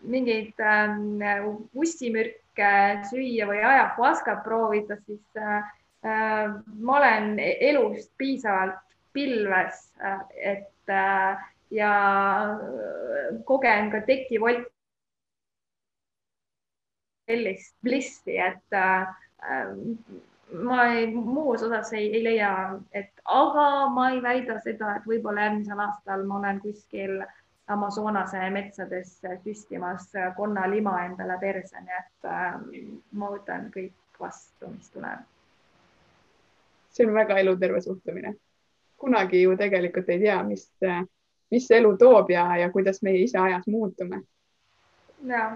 S3: mingeid äh, ussimürke süüa või ajahuaskat proovida, siis äh, äh, ma olen elust piisavalt pilves äh,, et ja kogen ka tekivolt sellist blissi, et ma ei, muus osas ei, ei leia, et aga ma ei väida seda, et võib-olla järgmisel aastal ma olen kuskil Amazonase metsades süstimas konnalima endale perse, nii et äh, ma võtan kõik vastu, mis tuleb.
S2: see on väga eluterve suhtumine. kunagi ju tegelikult ei tea, mis, mis elu toob ja, ja kuidas meie ise ajas muutume.
S3: ja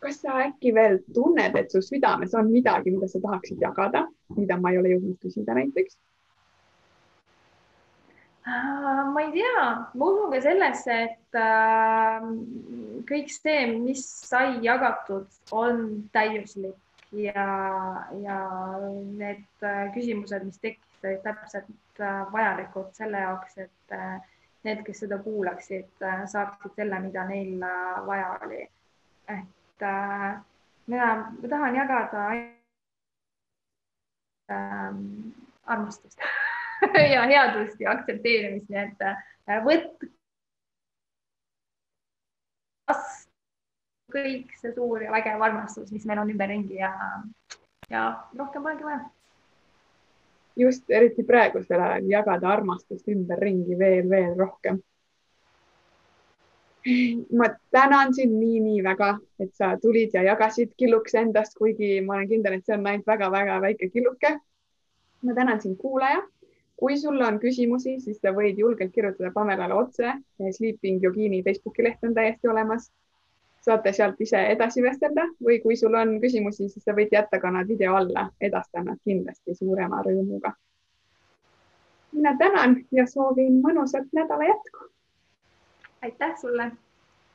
S2: kas sa äkki veel tunned, et su südames on midagi, mida sa tahaksid jagada, mida ma ei ole jõudnud küsida näiteks?
S3: Äh, ma ei tea, ma usun ka sellesse, et äh, kõik see, mis sai jagatud, on täiuslik ja, ja need äh, küsimused, mis tekkisid, olid täpselt äh, vajalikud selle jaoks, et need, kes seda kuulaksid, saaksid selle, mida neil vaja oli. et äh, mina, ma tahan jagada ähm, armastust ja headust ja aktsepteerimist, nii et äh, võtke kõik see suur ja vägev armastus, mis meil on ümberringi ja, ja rohkem polegi vaja.
S2: just eriti praegusel ajal jagada armastust ümberringi veel, veel rohkem ma tänan sind nii-nii väga, et sa tulid ja jagasid killukese endast, kuigi ma olen kindel, et see on ainult väga-väga väike killuke. ma tänan sind, kuulaja. kui sul on küsimusi, siis sa võid julgelt kirjutada Pamelale otse. Sleeping Yogini Facebooki leht on täiesti olemas. saate sealt ise edasi vestelda või kui sul on küsimusi, siis sa võid jätta ka nad video alla, edastan nad kindlasti suurema rõõmuga. mina tänan ja soovin mõnusat nädala jätku
S3: aitäh sulle